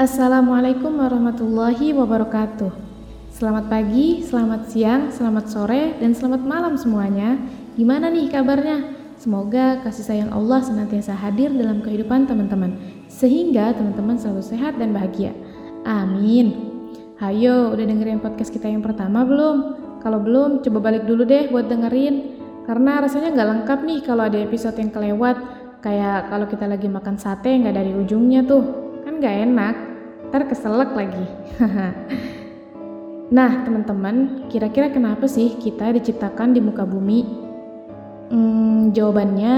Assalamualaikum warahmatullahi wabarakatuh. Selamat pagi, selamat siang, selamat sore, dan selamat malam semuanya. Gimana nih kabarnya? Semoga kasih sayang Allah senantiasa hadir dalam kehidupan teman-teman, sehingga teman-teman selalu sehat dan bahagia. Amin. Hayo, udah dengerin podcast kita yang pertama belum? Kalau belum, coba balik dulu deh buat dengerin. Karena rasanya nggak lengkap nih kalau ada episode yang kelewat. Kayak kalau kita lagi makan sate nggak dari ujungnya tuh. Nggak enak. Ntar keselak lagi. nah, teman-teman, kira-kira kenapa sih kita diciptakan di muka bumi? Hmm, jawabannya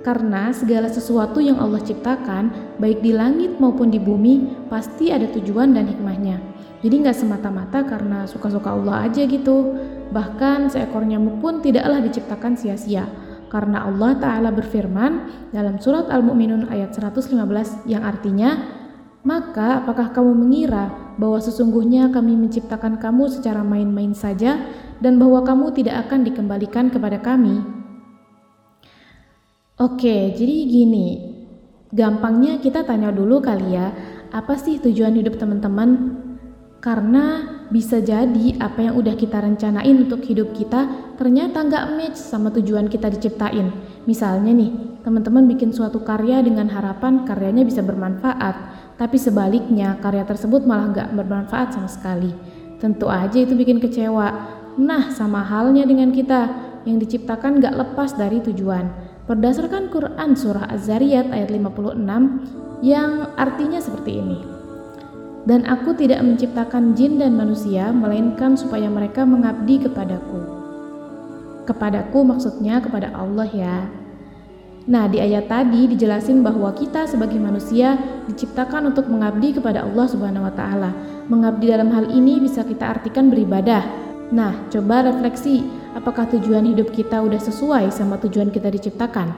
karena segala sesuatu yang Allah ciptakan, baik di langit maupun di bumi, pasti ada tujuan dan hikmahnya. Jadi nggak semata-mata karena suka-suka Allah aja gitu. Bahkan seekor nyamuk pun tidaklah diciptakan sia-sia. Karena Allah Ta'ala berfirman dalam surat Al-Mu'minun ayat 115 yang artinya Maka apakah kamu mengira bahwa sesungguhnya kami menciptakan kamu secara main-main saja dan bahwa kamu tidak akan dikembalikan kepada kami? Oke, jadi gini. Gampangnya kita tanya dulu kali ya, apa sih tujuan hidup teman-teman? Karena bisa jadi apa yang udah kita rencanain untuk hidup kita ternyata nggak match sama tujuan kita diciptain. Misalnya nih, teman-teman bikin suatu karya dengan harapan karyanya bisa bermanfaat, tapi sebaliknya karya tersebut malah nggak bermanfaat sama sekali. Tentu aja itu bikin kecewa. Nah, sama halnya dengan kita yang diciptakan nggak lepas dari tujuan. Berdasarkan Quran Surah Az-Zariyat ayat 56 yang artinya seperti ini. Dan aku tidak menciptakan jin dan manusia, melainkan supaya mereka mengabdi kepadaku. Kepadaku maksudnya kepada Allah ya. Nah, di ayat tadi dijelasin bahwa kita sebagai manusia diciptakan untuk mengabdi kepada Allah Subhanahu wa taala. Mengabdi dalam hal ini bisa kita artikan beribadah. Nah, coba refleksi, apakah tujuan hidup kita udah sesuai sama tujuan kita diciptakan?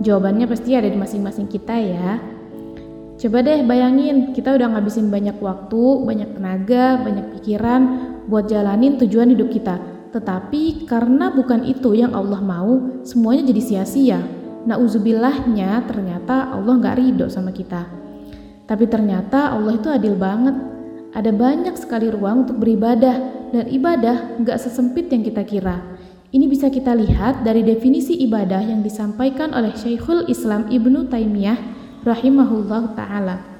Jawabannya pasti ada di masing-masing kita ya. Coba deh bayangin, kita udah ngabisin banyak waktu, banyak tenaga, banyak pikiran buat jalanin tujuan hidup kita. Tetapi karena bukan itu yang Allah mau, semuanya jadi sia-sia. Nauzubillahnya ternyata Allah nggak ridho sama kita. Tapi ternyata Allah itu adil banget. Ada banyak sekali ruang untuk beribadah dan ibadah nggak sesempit yang kita kira. Ini bisa kita lihat dari definisi ibadah yang disampaikan oleh Syekhul Islam Ibnu Taimiyah rahimahullah taala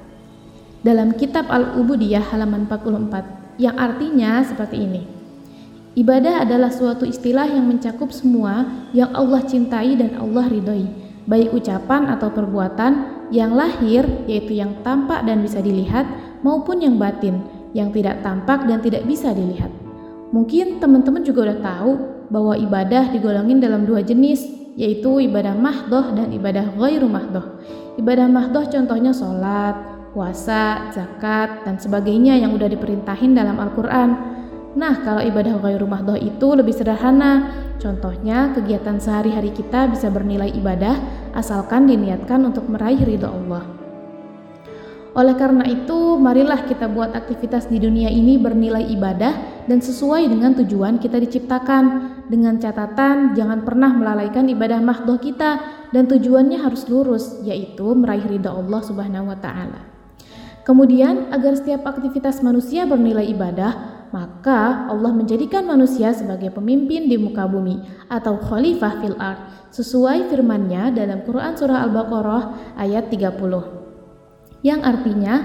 dalam kitab Al-Ubudiyah halaman 44 yang artinya seperti ini. Ibadah adalah suatu istilah yang mencakup semua yang Allah cintai dan Allah ridhoi, baik ucapan atau perbuatan yang lahir yaitu yang tampak dan bisa dilihat maupun yang batin yang tidak tampak dan tidak bisa dilihat. Mungkin teman-teman juga udah tahu bahwa ibadah digolongin dalam dua jenis, yaitu ibadah mahdoh dan ibadah ghairu mahdoh. Ibadah mahdoh contohnya sholat, puasa, zakat, dan sebagainya yang udah diperintahin dalam Al-Quran. Nah, kalau ibadah ghairu mahdoh itu lebih sederhana. Contohnya, kegiatan sehari-hari kita bisa bernilai ibadah asalkan diniatkan untuk meraih ridho Allah. Oleh karena itu, marilah kita buat aktivitas di dunia ini bernilai ibadah dan sesuai dengan tujuan kita diciptakan. Dengan catatan, jangan pernah melalaikan ibadah mahdoh kita dan tujuannya harus lurus, yaitu meraih ridha Allah Subhanahu wa taala. Kemudian, agar setiap aktivitas manusia bernilai ibadah, maka Allah menjadikan manusia sebagai pemimpin di muka bumi atau khalifah fil ard sesuai firman-Nya dalam Quran surah Al-Baqarah ayat 30. Yang artinya,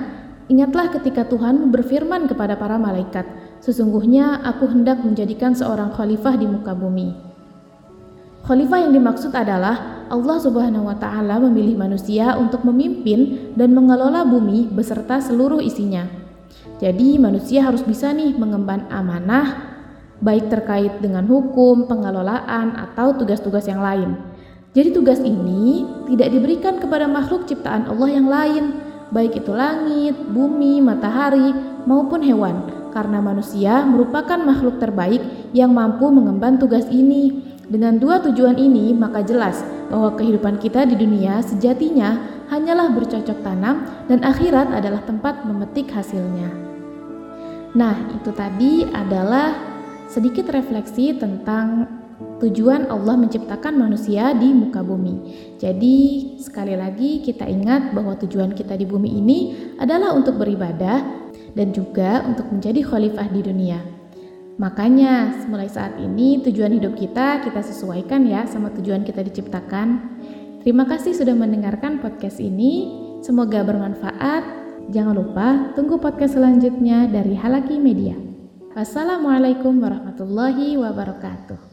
ingatlah ketika Tuhan berfirman kepada para malaikat, sesungguhnya aku hendak menjadikan seorang khalifah di muka bumi. Khalifah yang dimaksud adalah Allah Subhanahu wa taala memilih manusia untuk memimpin dan mengelola bumi beserta seluruh isinya. Jadi manusia harus bisa nih mengemban amanah baik terkait dengan hukum, pengelolaan atau tugas-tugas yang lain. Jadi tugas ini tidak diberikan kepada makhluk ciptaan Allah yang lain, baik itu langit, bumi, matahari maupun hewan, karena manusia merupakan makhluk terbaik yang mampu mengemban tugas ini. Dengan dua tujuan ini, maka jelas bahwa kehidupan kita di dunia sejatinya hanyalah bercocok tanam dan akhirat adalah tempat memetik hasilnya. Nah, itu tadi adalah sedikit refleksi tentang tujuan Allah menciptakan manusia di muka bumi. Jadi, sekali lagi kita ingat bahwa tujuan kita di bumi ini adalah untuk beribadah dan juga untuk menjadi khalifah di dunia. Makanya, mulai saat ini tujuan hidup kita kita sesuaikan ya sama tujuan kita diciptakan. Terima kasih sudah mendengarkan podcast ini. Semoga bermanfaat. Jangan lupa tunggu podcast selanjutnya dari Halaki Media. Wassalamualaikum warahmatullahi wabarakatuh.